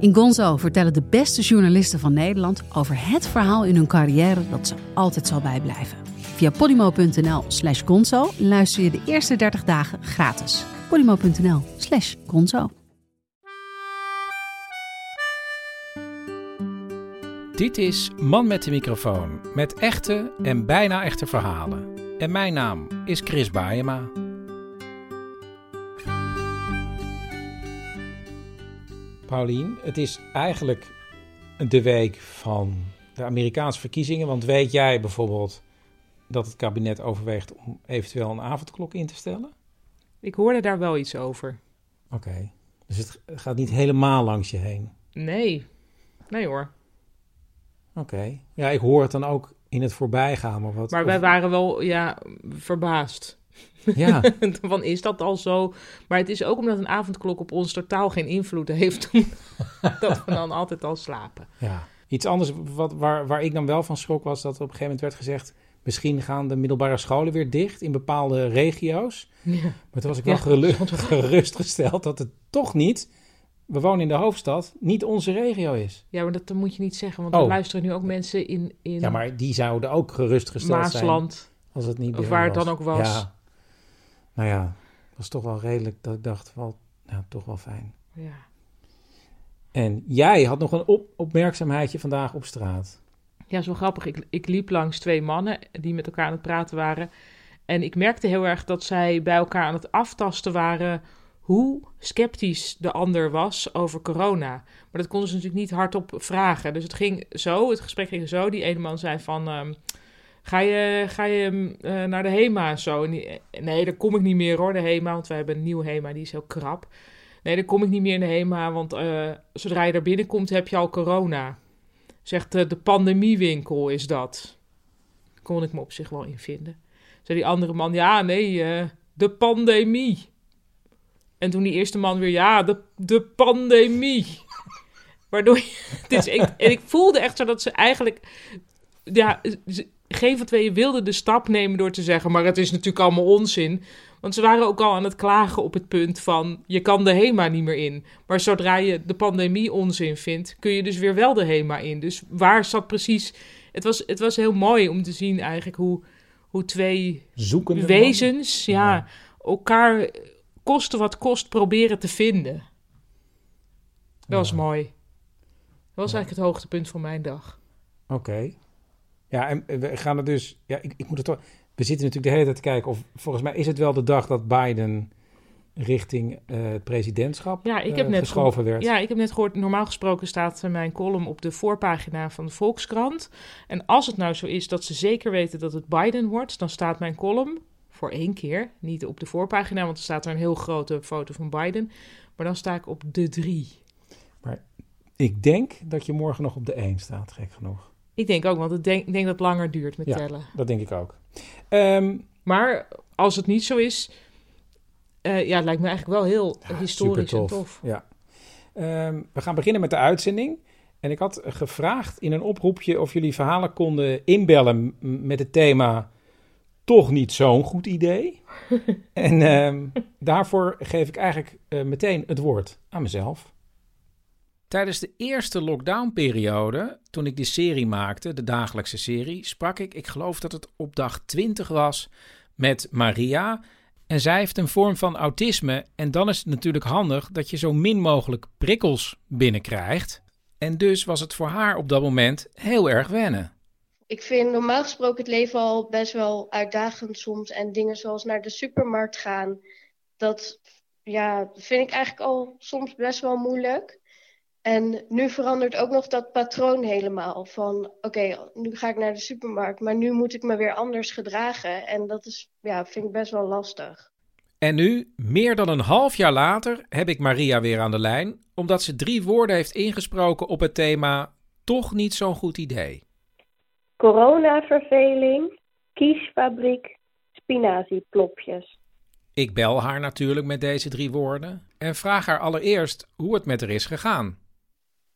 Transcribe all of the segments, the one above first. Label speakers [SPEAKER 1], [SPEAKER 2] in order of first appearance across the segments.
[SPEAKER 1] In Gonzo vertellen de beste journalisten van Nederland over het verhaal in hun carrière dat ze altijd zal bijblijven. Via podimo.nl slash gonzo luister je de eerste 30 dagen gratis. podimo.nl slash gonzo.
[SPEAKER 2] Dit is Man met de microfoon, met echte en bijna echte verhalen. En mijn naam is Chris Baayema. Paulien, het is eigenlijk de week van de Amerikaanse verkiezingen. Want weet jij bijvoorbeeld dat het kabinet overweegt om eventueel een avondklok in te stellen?
[SPEAKER 3] Ik hoorde daar wel iets over.
[SPEAKER 2] Oké, dus het gaat niet helemaal langs je heen?
[SPEAKER 3] Nee, nee hoor.
[SPEAKER 2] Oké, ja, ik hoor het dan ook in het voorbijgaan. Maar, wat,
[SPEAKER 3] maar wij waren wel ja, verbaasd.
[SPEAKER 2] Ja.
[SPEAKER 3] Van is dat al zo? Maar het is ook omdat een avondklok op ons totaal geen invloed heeft. dat we dan altijd al slapen.
[SPEAKER 2] Ja. Iets anders wat, waar, waar ik dan wel van schrok was dat op een gegeven moment werd gezegd... misschien gaan de middelbare scholen weer dicht in bepaalde regio's. Ja. Maar toen was ik wel gerustgesteld dat het toch niet... We wonen in de hoofdstad, niet onze regio is.
[SPEAKER 3] Ja, maar dat, moet je niet zeggen, want oh. er luisteren nu ook mensen in, in...
[SPEAKER 2] Ja, maar die zouden ook gerustgesteld
[SPEAKER 3] Maasland,
[SPEAKER 2] zijn. Als het niet
[SPEAKER 3] of waar het dan ook was.
[SPEAKER 2] Ja, nou ja, dat was toch wel redelijk dat ik dacht, wel, nou, toch wel fijn.
[SPEAKER 3] Ja.
[SPEAKER 2] En jij had nog een op opmerkzaamheidje vandaag op straat.
[SPEAKER 3] Ja, zo grappig. Ik, ik liep langs twee mannen die met elkaar aan het praten waren. En ik merkte heel erg dat zij bij elkaar aan het aftasten waren hoe sceptisch de ander was over corona. Maar dat konden ze natuurlijk niet hardop vragen. Dus het ging zo, het gesprek ging zo. Die ene man zei van... Ehm, Ga je, ga je uh, naar de HEMA en zo? nee, daar kom ik niet meer hoor, de HEMA. Want wij hebben een nieuwe HEMA, die is heel krap. Nee, daar kom ik niet meer in de HEMA, want uh, zodra je daar binnenkomt heb je al corona. Zegt uh, de pandemiewinkel is dat. Kon ik me op zich wel in vinden. Zei die andere man, ja nee, de pandemie. En toen die eerste man weer, ja, de, de pandemie. Waardoor, is, ik, en ik voelde echt zo dat ze eigenlijk, ja, geen van tweeën wilde de stap nemen door te zeggen: maar het is natuurlijk allemaal onzin. Want ze waren ook al aan het klagen op het punt van: je kan de HEMA niet meer in. Maar zodra je de pandemie onzin vindt, kun je dus weer wel de HEMA in. Dus waar zat precies. Het was, het was heel mooi om te zien eigenlijk hoe, hoe twee
[SPEAKER 2] Zoekende
[SPEAKER 3] wezens ja, elkaar kosten wat kost proberen te vinden. Dat was mooi. Dat was eigenlijk het hoogtepunt van mijn dag.
[SPEAKER 2] Oké. Ja, en we gaan er dus. Ja, ik, ik moet het toch. We zitten natuurlijk de hele tijd te kijken of. Volgens mij is het wel de dag dat Biden richting uh, het presidentschap
[SPEAKER 3] ja, ik heb
[SPEAKER 2] uh,
[SPEAKER 3] net
[SPEAKER 2] geschoven werd.
[SPEAKER 3] Ja, ik heb net gehoord, normaal gesproken staat mijn column op de voorpagina van de Volkskrant. En als het nou zo is dat ze zeker weten dat het Biden wordt, dan staat mijn column voor één keer, niet op de voorpagina, want er staat er een heel grote foto van Biden. Maar dan sta ik op de drie.
[SPEAKER 2] Maar ik denk dat je morgen nog op de één staat, gek genoeg.
[SPEAKER 3] Ik denk ook, want ik denk, denk dat het langer duurt met
[SPEAKER 2] ja,
[SPEAKER 3] tellen.
[SPEAKER 2] dat denk ik ook. Um,
[SPEAKER 3] maar als het niet zo is, uh, ja, het lijkt me eigenlijk wel heel ja, historisch tof. en tof.
[SPEAKER 2] Ja. Um, we gaan beginnen met de uitzending. En ik had gevraagd in een oproepje of jullie verhalen konden inbellen met het thema toch niet zo'n goed idee. en um, daarvoor geef ik eigenlijk uh, meteen het woord aan mezelf. Tijdens de eerste lockdownperiode, toen ik die serie maakte, de dagelijkse serie, sprak ik, ik geloof dat het op dag 20 was, met Maria. En zij heeft een vorm van autisme. En dan is het natuurlijk handig dat je zo min mogelijk prikkels binnenkrijgt. En dus was het voor haar op dat moment heel erg wennen.
[SPEAKER 4] Ik vind normaal gesproken het leven al best wel uitdagend soms. En dingen zoals naar de supermarkt gaan, dat ja, vind ik eigenlijk al soms best wel moeilijk. En nu verandert ook nog dat patroon helemaal. Van oké, nu ga ik naar de supermarkt, maar nu moet ik me weer anders gedragen. En dat is, ja, vind ik best wel lastig.
[SPEAKER 2] En nu, meer dan een half jaar later, heb ik Maria weer aan de lijn, omdat ze drie woorden heeft ingesproken op het thema toch niet zo'n goed idee.
[SPEAKER 4] Coronaverveling, kiesfabriek, spinazieplopjes.
[SPEAKER 2] Ik bel haar natuurlijk met deze drie woorden en vraag haar allereerst hoe het met haar is gegaan.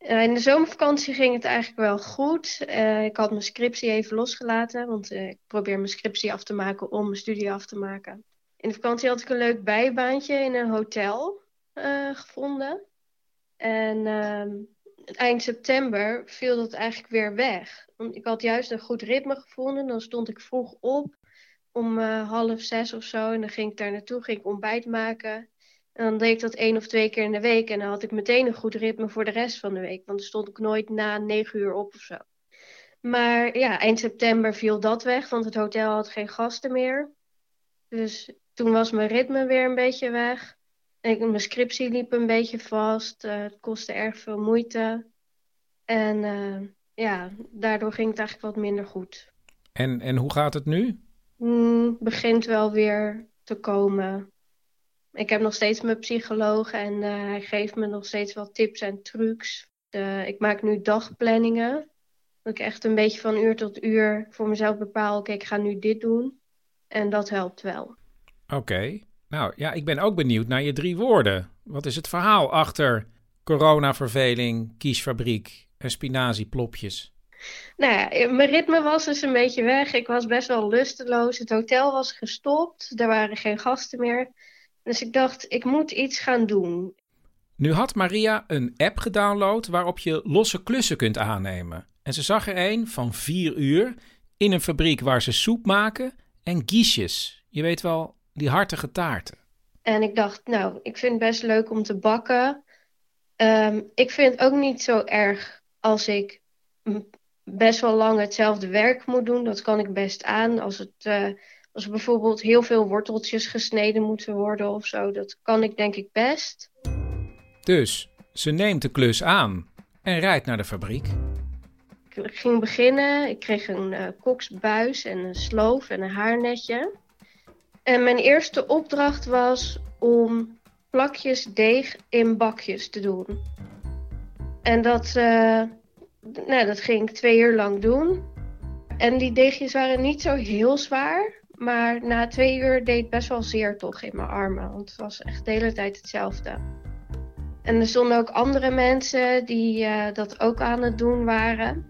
[SPEAKER 4] Uh, in de zomervakantie ging het eigenlijk wel goed. Uh, ik had mijn scriptie even losgelaten, want uh, ik probeer mijn scriptie af te maken om mijn studie af te maken. In de vakantie had ik een leuk bijbaantje in een hotel gevonden. En ehm, eind september viel dat eigenlijk weer weg. Want ik had juist een goed ritme gevonden. Dan stond ik vroeg op om half zes of zo. En dan ging ik daar naartoe, ging ik ontbijt maken. En dan deed ik dat één of twee keer in de week. En dan had ik meteen een goed ritme voor de rest van de week. Want dan stond ik nooit na negen uur op of zo. Maar ja, eind september viel dat weg, want het hotel had geen gasten meer. Dus toen was mijn ritme weer een beetje weg. En mijn scriptie liep een beetje vast. Uh, het kostte erg veel moeite. En uh, ja, daardoor ging het eigenlijk wat minder goed.
[SPEAKER 2] En, en hoe gaat het nu?
[SPEAKER 4] Mm, begint wel weer te komen. Ik heb nog steeds mijn psycholoog en uh, hij geeft me nog steeds wel tips en trucs. ik maak nu dagplanningen. Dat ik echt een beetje van uur tot uur voor mezelf bepaal: oké, ik ga nu dit doen. En dat helpt wel.
[SPEAKER 2] Oké. Nou ja, ik ben ook benieuwd naar je drie woorden. Wat is het verhaal achter coronaverveling, kiesfabriek en spinazieplopjes?
[SPEAKER 4] Nou ja, mijn ritme was dus een beetje weg. Ik was best wel lusteloos. Het hotel was gestopt. Er waren geen gasten meer. Dus ik dacht, ik moet iets gaan doen.
[SPEAKER 2] Nu had Maria een app gedownload waarop je losse klussen kunt aannemen. En ze zag er een van vier uur in een fabriek waar ze soep maken en guiches. Je weet wel, die hartige taarten.
[SPEAKER 4] En ik dacht, nou, ik vind het best leuk om te bakken. Um, ik vind het ook niet zo erg als ik best wel lang hetzelfde werk moet doen. Dat kan ik best aan. Als het uh, als bijvoorbeeld heel veel worteltjes gesneden moeten worden of zo, dat kan ik denk ik best.
[SPEAKER 2] Dus ze neemt de klus aan en rijdt naar de fabriek.
[SPEAKER 4] Ik ging beginnen. Ik kreeg een uh, koksbuis en een sloof en een haarnetje. En mijn eerste opdracht was om plakjes deeg in bakjes te doen. En dat, uh, nou, dat ging ik twee uur lang doen. En die deegjes waren niet zo heel zwaar. Maar na twee uur deed het best wel zeer toch in mijn armen. Want het was echt de hele tijd hetzelfde. En er stonden ook andere mensen die uh, dat ook aan het doen waren.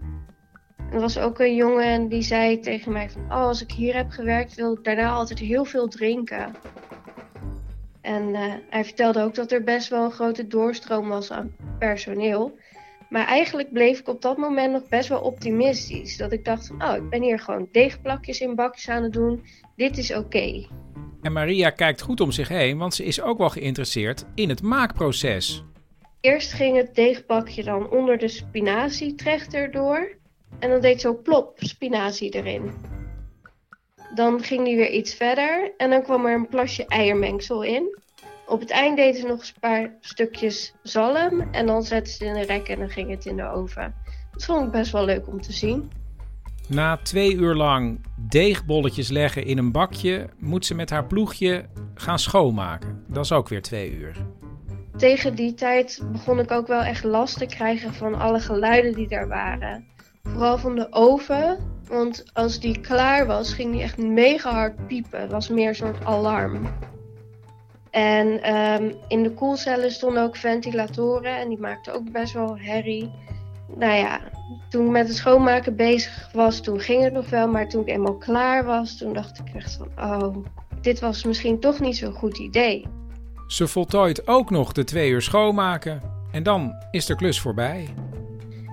[SPEAKER 4] Er was ook een jongen die zei tegen mij van... Oh, als ik hier heb gewerkt wil ik daarna altijd heel veel drinken. En uh, hij vertelde ook dat er best wel een grote doorstroom was aan personeel. Maar eigenlijk bleef ik op dat moment nog best wel optimistisch. Dat ik dacht van, oh, ik ben hier gewoon deegplakjes in bakjes aan het doen. Dit is oké.
[SPEAKER 2] En Maria kijkt goed om zich heen, want ze is ook wel geïnteresseerd in het maakproces.
[SPEAKER 4] Eerst ging het deegbakje dan onder de spinazietrechter door. En dan deed zo plop spinazie erin. Dan ging die weer iets verder en dan kwam er een plasje eiermengsel in. Op het eind deden ze nog een paar stukjes zalm en dan zetten ze het in de rek en dan ging het in de oven. Dat vond ik best wel leuk om te zien.
[SPEAKER 2] Na twee uur lang deegbolletjes leggen in een bakje, moet ze met haar ploegje gaan schoonmaken. Dat is ook weer twee uur.
[SPEAKER 4] Tegen die tijd begon ik ook wel echt last te krijgen van alle geluiden die er waren. Vooral van de oven, want als die klaar was, ging die echt mega hard piepen. Het was meer een soort alarm. En um, in de koelcellen stonden ook ventilatoren en die maakten ook best wel herrie. Nou ja, toen ik met het schoonmaken bezig was, toen ging het nog wel. Maar toen ik eenmaal klaar was, toen dacht ik echt van... Oh, dit was misschien toch niet zo'n goed idee.
[SPEAKER 2] Ze voltooit ook nog de twee uur schoonmaken. En dan is de klus voorbij.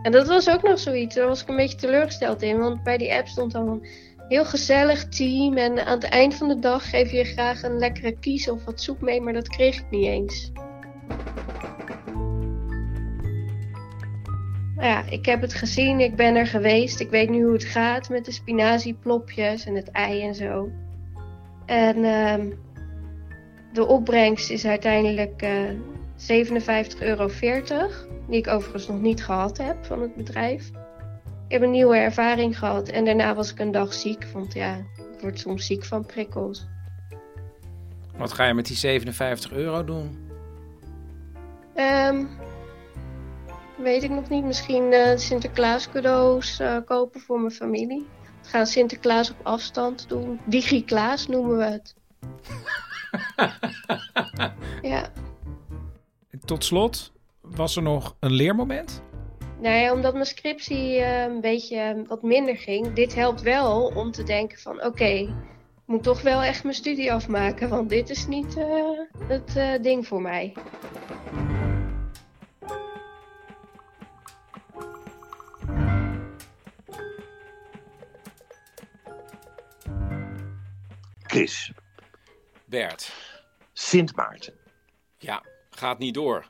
[SPEAKER 4] En dat was ook nog zoiets. Daar was ik een beetje teleurgesteld in. Want bij die app stond dan heel gezellig team. En aan het eind van de dag geef je graag een lekkere kies of wat soep mee, maar dat kreeg ik niet eens. ja, ik heb het gezien, ik ben er geweest. Ik weet nu hoe het gaat met de spinazieplopjes en het ei en zo. En uh, de opbrengst is uiteindelijk uh, eh, 57,40 euro. Die ik overigens nog niet gehad heb van het bedrijf. Ik heb een nieuwe ervaring gehad en daarna was ik een dag ziek. Want ja, ik word soms ziek van prikkels.
[SPEAKER 5] Wat ga je met die 57 euro doen?
[SPEAKER 4] Ehm, weet ik nog niet. Misschien eh, Sinterklaas cadeaus eh, kopen voor mijn familie. We gaan Sinterklaas op afstand doen. Digi-Klaas noemen we het. ja.
[SPEAKER 5] Tot slot, was er nog een leermoment?
[SPEAKER 4] Nou ja, omdat mijn scriptie eh, een beetje wat minder ging. Dit helpt wel om te denken van oké, ik moet toch wel echt mijn studie afmaken. Want dit is niet eh, het eh, ding voor mij.
[SPEAKER 6] Chris,
[SPEAKER 2] Bert,
[SPEAKER 6] Sint Maarten.
[SPEAKER 2] ja, gaat niet door.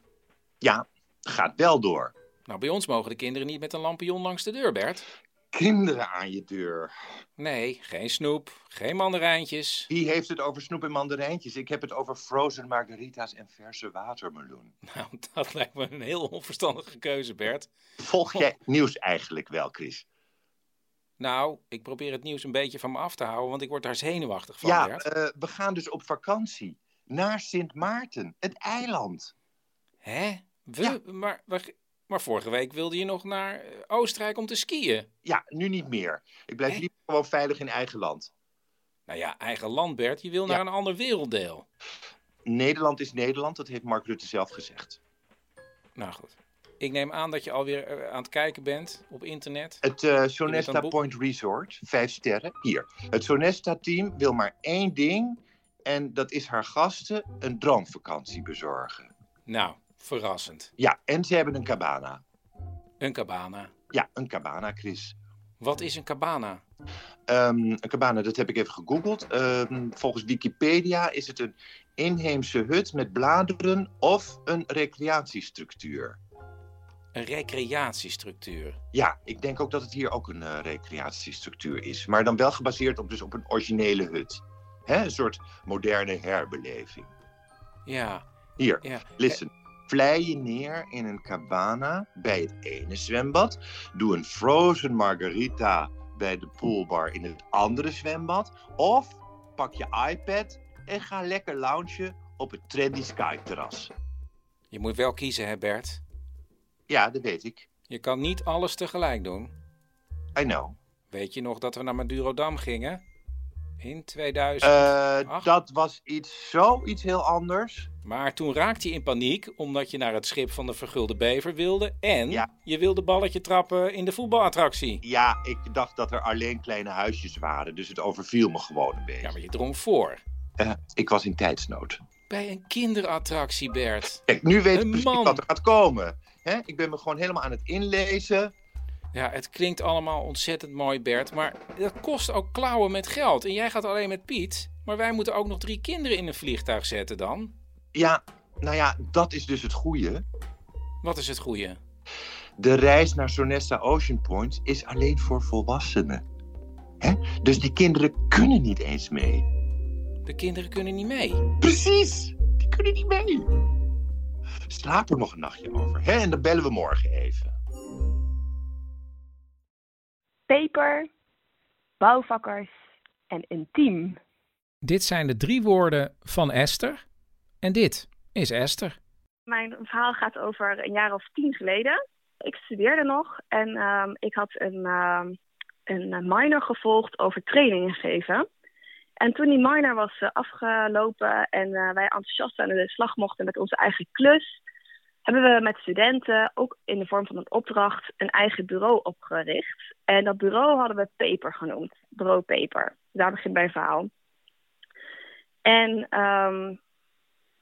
[SPEAKER 6] Ja, gaat wel door.
[SPEAKER 2] Nou, bij ons mogen de kinderen niet met een lampion langs de deur, Bert.
[SPEAKER 6] Kinderen aan je deur.
[SPEAKER 2] Nee, geen snoep, geen mandarijntjes.
[SPEAKER 6] Wie heeft het over snoep en mandarijntjes? Ik heb het over frozen margarita's en verse watermeloen.
[SPEAKER 2] Nou, dat lijkt me een heel onverstandige keuze, Bert.
[SPEAKER 6] Volg jij nieuws eigenlijk wel, Chris?
[SPEAKER 2] Nou, ik probeer het nieuws een beetje van me af te houden, want ik word daar zenuwachtig van,
[SPEAKER 6] ja,
[SPEAKER 2] Bert.
[SPEAKER 6] eh, we gaan dus op vakantie. Naar Sint Maarten, het eiland.
[SPEAKER 2] Hè? We?
[SPEAKER 6] Ja.
[SPEAKER 2] Maar, maar, maar vorige week wilde je nog naar eh, Oostenrijk om te skiën.
[SPEAKER 6] Ja, nu niet meer. Ik blijf
[SPEAKER 2] Hè?
[SPEAKER 6] liever gewoon veilig in eigen land.
[SPEAKER 2] Nou ja, eigen land, Bert. Je wil
[SPEAKER 6] Ja.
[SPEAKER 2] naar een ander werelddeel.
[SPEAKER 6] Nederland is Nederland, dat heeft Mark Rutte zelf gezegd.
[SPEAKER 2] Nou goed. Ik neem aan dat je alweer eh, aan het kijken bent op internet.
[SPEAKER 6] Het eh, Sonesta
[SPEAKER 2] boek?
[SPEAKER 6] Point Resort, vijf sterren, hier. Het Sonesta-team wil maar één ding en dat is haar gasten een droomvakantie bezorgen.
[SPEAKER 2] Nou, verrassend.
[SPEAKER 6] Ja, en ze hebben een cabana.
[SPEAKER 2] Een cabana.
[SPEAKER 6] Ja, een cabana, Chris.
[SPEAKER 2] Wat is een cabana?
[SPEAKER 6] Ehm, een cabana, dat heb ik even gegoogeld. Ehm, volgens Wikipedia is het een inheemse hut met bladeren of een recreatiestructuur.
[SPEAKER 2] Een recreatiestructuur.
[SPEAKER 6] Ja, ik denk ook dat het hier ook een eh, recreatiestructuur is. Maar dan wel gebaseerd op, dus op een originele hut. Hè? Een soort moderne herbeleving.
[SPEAKER 2] Ja,
[SPEAKER 6] Hier,
[SPEAKER 2] ja.
[SPEAKER 6] listen. Vlei je neer in een cabana bij het ene zwembad. Doe een frozen margarita bij de poolbar in het andere zwembad. Of pak je iPad en ga lekker loungen op het trendy Sky terras.
[SPEAKER 2] Je moet wel kiezen, hè Bert?
[SPEAKER 6] Ja, dat weet ik.
[SPEAKER 2] Je kan niet alles tegelijk doen.
[SPEAKER 6] I know.
[SPEAKER 2] Weet je nog dat we naar Madurodam gingen? In 2000.
[SPEAKER 6] Eh, dat was iets, zoiets heel anders.
[SPEAKER 2] Maar toen raakte je in paniek omdat je naar het schip van de Vergulde Bever wilde. En
[SPEAKER 6] Ja.
[SPEAKER 2] je wilde balletje trappen in de voetbalattractie.
[SPEAKER 6] Ja, ik dacht dat er alleen kleine huisjes waren, dus het overviel me gewoon een beetje.
[SPEAKER 2] Ja, maar je drong voor.
[SPEAKER 6] Eh, ik was in tijdsnood.
[SPEAKER 2] Bij een kinderattractie, Bert.
[SPEAKER 6] Kijk, nu weet ik precies wat er gaat komen. Hè? Ik ben me gewoon helemaal aan het inlezen.
[SPEAKER 2] Ja, het klinkt allemaal ontzettend mooi, Bert. Maar dat kost ook klauwen met geld. En jij gaat alleen met Piet. Maar wij moeten ook nog drie kinderen in een vliegtuig zetten dan.
[SPEAKER 6] Ja, nou ja, dat is dus het goede.
[SPEAKER 2] Wat is het goede?
[SPEAKER 6] De reis naar Sonesta Ocean Point is alleen voor volwassenen. Hè? Dus die kinderen kunnen niet eens mee.
[SPEAKER 2] De kinderen kunnen niet mee.
[SPEAKER 6] Precies, die kunnen niet mee. Slaap er nog een nachtje over. Hè? En dan bellen we morgen even.
[SPEAKER 7] peper, bouwvakkers en intiem.
[SPEAKER 5] Dit zijn de drie woorden van Esther. En dit is Esther.
[SPEAKER 7] Mijn verhaal gaat over een jaar of tien geleden. Ik studeerde nog en ehm, ik had een, ehm, een minor gevolgd over trainingen geven. En toen die minor was eh, afgelopen en eh, wij enthousiast aan de slag mochten met onze eigen klus, hebben we met studenten, ook in de vorm van een opdracht, een eigen bureau opgericht. En dat bureau hadden we Paper genoemd, bureau Paper. Daar begint mijn verhaal. En ehm,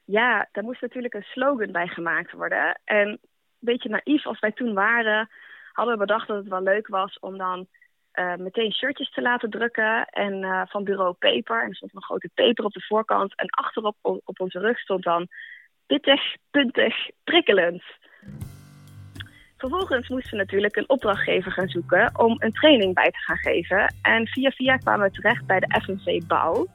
[SPEAKER 7] ja, daar moest natuurlijk een slogan bij gemaakt worden. En een beetje naïef als wij toen waren, hadden we bedacht dat het wel leuk was om dan eh, meteen shirtjes te laten drukken. En eh, van bureau Paper. En er stond een grote paper op de voorkant. En achterop o- op onze rug stond dan pittig, puntig, prikkelend. Vervolgens moesten we natuurlijk een opdrachtgever gaan zoeken om een training bij te gaan geven. En via via kwamen we terecht bij de FNV Bouw.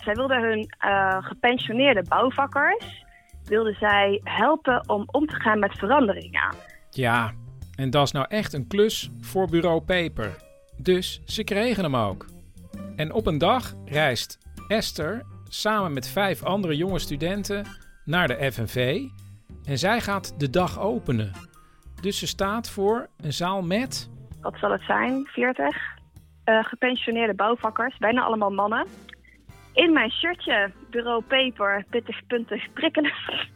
[SPEAKER 7] Zij wilden hun eh, gepensioneerde bouwvakkers wilden zij helpen om om te gaan met veranderingen.
[SPEAKER 5] Ja, en dat is nou echt een klus voor bureau Paper. Dus ze kregen hem ook. En op een dag reist Esther
[SPEAKER 2] samen met vijf andere jonge studenten naar de FNV. En zij gaat de dag openen. Dus ze staat voor een zaal met...
[SPEAKER 7] Wat zal het zijn? 40 uh, gepensioneerde bouwvakkers, bijna allemaal mannen. In mijn shirtje, bureau paper, pittig, puntig, prikkelig.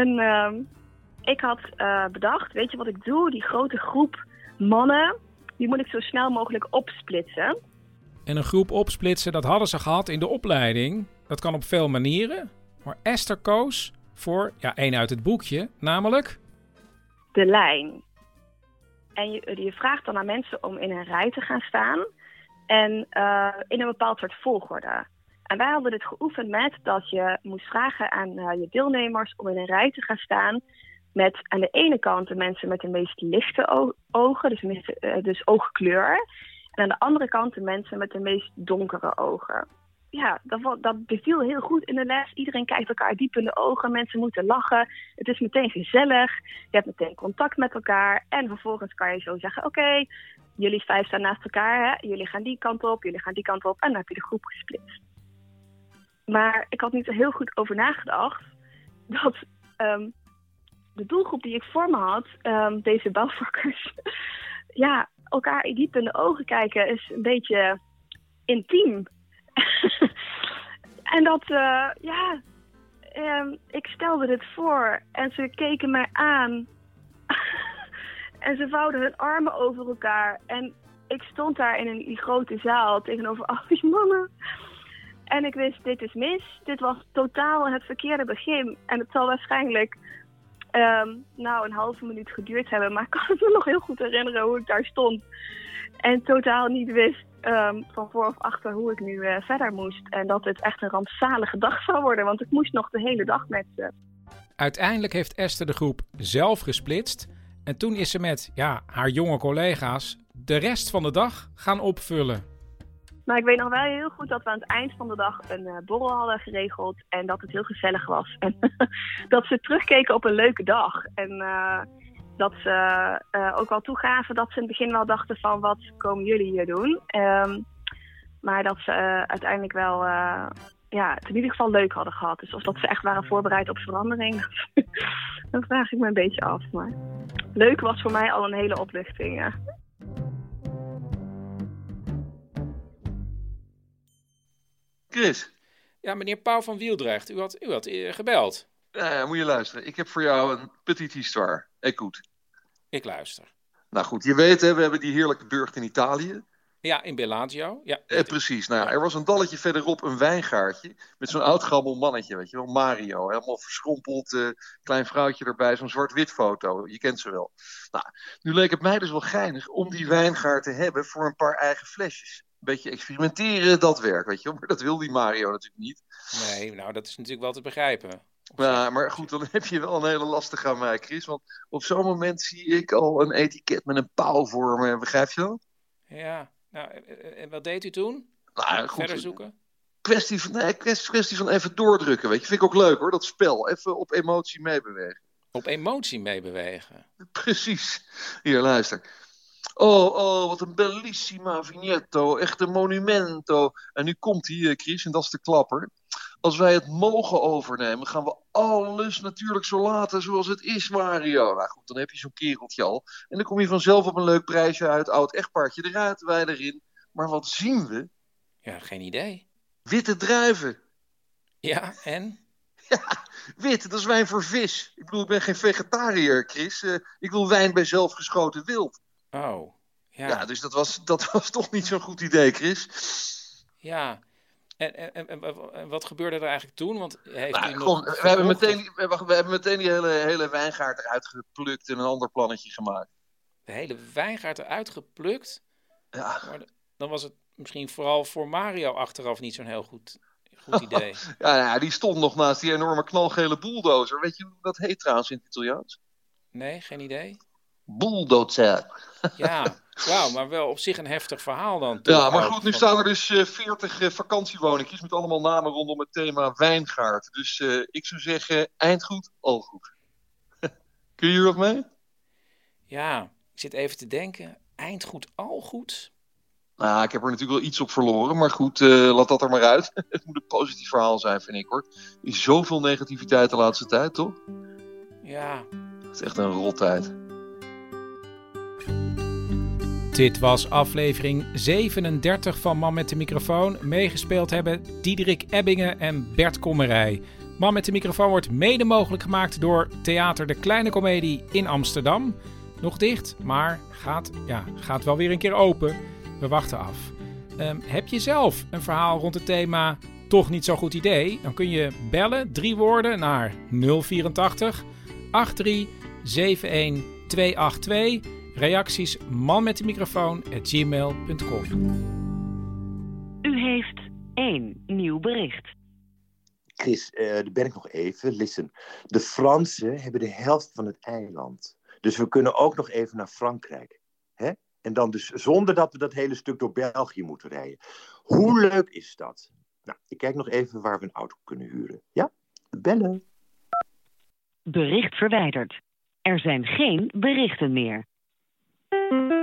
[SPEAKER 7] en uh, ik had uh, bedacht, weet je wat ik doe? Die grote groep mannen, die moet ik zo snel mogelijk opsplitsen.
[SPEAKER 2] En een groep opsplitsen, dat hadden ze gehad in de opleiding. Dat kan op veel manieren. Maar Esther koos voor, ja, één uit het boekje, namelijk...
[SPEAKER 7] De lijn. En je, je vraagt dan aan mensen om in een rij te gaan staan. En uh, in een bepaald soort volgorde. En wij hadden dit geoefend met dat je moest vragen aan uh, je deelnemers om in een rij te gaan staan. Met aan de ene kant de mensen met de meest lichte ogen, dus, uh, dus oogkleur. En aan de andere kant de mensen met de meest donkere ogen. Ja, dat, dat beviel heel goed in de les. Iedereen kijkt elkaar diep in de ogen. Mensen moeten lachen. Het is meteen gezellig. Je hebt meteen contact met elkaar. En vervolgens kan je zo zeggen: Oké, jullie vijf staan naast elkaar. Hè? Jullie gaan die kant op, jullie gaan die kant op. En dan heb je de groep gesplitst. Maar ik had niet heel goed over nagedacht dat um, de doelgroep die ik voor me had, um, deze bouwvakkers, ja, elkaar diep in de ogen kijken is een beetje intiem. en dat, uh, ja, um, ik stelde dit voor en ze keken mij aan. en ze vouwden hun armen over elkaar. En ik stond daar in een, grote zaal tegenover al die mannen. En ik wist, dit is mis. Dit was totaal het verkeerde begin. En het zal waarschijnlijk um, nou een halve minuut geduurd hebben. Maar ik kan me nog heel goed herinneren hoe ik daar stond. En totaal niet wist um, van voor of achter hoe ik nu uh, verder moest. En dat het echt een rampzalige dag zou worden. Want ik moest nog de hele dag met ze.
[SPEAKER 2] Uiteindelijk heeft Esther de groep zelf gesplitst. En toen is ze met ja, haar jonge collega's de rest van de dag gaan opvullen.
[SPEAKER 7] Maar ik weet nog wel heel goed dat we aan het eind van de dag een uh, borrel hadden geregeld. En dat het heel gezellig was. En dat ze terugkeken op een leuke dag. En uh, dat ze uh, ook wel toegaven dat ze in het begin wel dachten van wat komen jullie hier doen. Um, maar dat ze uiteindelijk wel ja, het in ieder geval leuk hadden gehad. Dus of dat ze echt waren voorbereid op verandering, dat vraag ik me een beetje af. Maar leuk was voor mij al een hele opluchting. Ja.
[SPEAKER 8] Chris.
[SPEAKER 9] Ja, meneer Pauw van Wieldrecht, u had, u had uh, gebeld.
[SPEAKER 8] Ja, moet je luisteren. Ik heb voor jou een petit histoire. Écoute.
[SPEAKER 9] Ik luister.
[SPEAKER 8] Nou goed, je weet, hè, we hebben die heerlijke burcht in Italië.
[SPEAKER 9] Ja, in Bellagio. Ja,
[SPEAKER 8] eh, precies. Nou, er was een dalletje verderop een wijngaardje met zo'n oud gammel mannetje, weet je wel, Mario. Helemaal verschrompeld, uh, klein vrouwtje erbij, zo'n zwart-wit foto. Je kent ze wel. Nou, nu leek het mij dus wel geinig om die wijngaard te hebben voor een paar eigen flesjes beetje experimenteren, dat werkt, weet je Maar dat wil die Mario natuurlijk niet.
[SPEAKER 9] Nee, nou, dat is natuurlijk wel te begrijpen.
[SPEAKER 8] Ja, maar goed, dan heb je wel een hele lastige aan mij, Chris. Want op zo'n moment zie ik al een etiket met een pauw voor me. Begrijp je dat?
[SPEAKER 9] Ja, nou, en wat deed u toen?
[SPEAKER 8] Nou, goed,
[SPEAKER 9] Verder zoeken?
[SPEAKER 8] Kwestie van, nee, kwestie van even doordrukken, weet je. Vind ik ook leuk, hoor, dat spel. Even op emotie meebewegen.
[SPEAKER 9] Op emotie meebewegen?
[SPEAKER 8] Precies. Hier, luister. Oh, oh, wat een bellissima vignetto. Echt een monumento. En nu komt hij, Chris, en dat is de klapper. Als wij het mogen overnemen, gaan we alles natuurlijk zo laten zoals het is, Mario. Nou goed, dan heb je zo'n kereltje al. En dan kom je vanzelf op een leuk prijsje uit. Oud echtpaardje eruit, wij erin. Maar wat zien we?
[SPEAKER 9] Ja, geen idee.
[SPEAKER 8] Witte druiven.
[SPEAKER 9] Ja, en?
[SPEAKER 8] Ja, wit, dat is wijn voor vis. Ik bedoel, ik ben geen vegetariër, Chris. Uh, ik wil wijn bij zelfgeschoten wild.
[SPEAKER 9] Oh, ja.
[SPEAKER 8] Ja, dus dat was, dat was toch niet zo'n goed idee, Chris.
[SPEAKER 9] Ja. En, en, en, en wat gebeurde er eigenlijk toen? Want heeft
[SPEAKER 8] nou, gewoon,
[SPEAKER 9] nog
[SPEAKER 8] we, hebben meteen, we, we hebben meteen die hele, hele wijngaard eruit geplukt en een ander plannetje gemaakt.
[SPEAKER 9] De hele wijngaard eruit geplukt?
[SPEAKER 8] Ja.
[SPEAKER 9] Maar dan was het misschien vooral voor Mario achteraf niet zo'n heel goed, goed idee.
[SPEAKER 8] ja, ja, die stond nog naast die enorme knalgele bulldozer. Weet je hoe dat heet trouwens in het Italiaans?
[SPEAKER 9] Nee, geen idee.
[SPEAKER 8] Bulldozer.
[SPEAKER 9] Ja, wauw, maar wel op zich een heftig verhaal dan.
[SPEAKER 8] Ja, maar goed, nu staan er dus uh, 40 uh, vakantiewoningjes met allemaal namen rondom het thema wijngaard. Dus uh, ik zou zeggen, eindgoed, al goed. Kun je hier wat mee?
[SPEAKER 9] Ja, ik zit even te denken. Eindgoed, al goed?
[SPEAKER 8] Nou, ik heb er natuurlijk wel iets op verloren, maar goed, uh, laat dat er maar uit. het moet een positief verhaal zijn, vind ik hoor. Er is zoveel negativiteit de laatste tijd, toch?
[SPEAKER 9] Ja.
[SPEAKER 8] Het is echt een rottijd.
[SPEAKER 2] Dit was aflevering 37 van Man met de microfoon. Meegespeeld hebben Diederik Ebbingen en Bert Kommerij. Man met de microfoon wordt mede mogelijk gemaakt door Theater de Kleine Comedie in Amsterdam. Nog dicht, maar gaat, ja, gaat wel weer een keer open. We wachten af. Um, heb je zelf een verhaal rond het thema toch niet zo'n goed idee? Dan kun je bellen, drie woorden, naar 084 83 282. Reacties man met de microfoon at gmail.com.
[SPEAKER 10] U heeft één nieuw bericht.
[SPEAKER 6] Chris, uh, daar ben ik nog even. Listen, de Fransen hebben de helft van het eiland. Dus we kunnen ook nog even naar Frankrijk. Hè? En dan dus zonder dat we dat hele stuk door België moeten rijden. Hoe leuk is dat? Nou, ik kijk nog even waar we een auto kunnen huren. Ja? Bellen.
[SPEAKER 10] Bericht verwijderd. Er zijn geen berichten meer. Música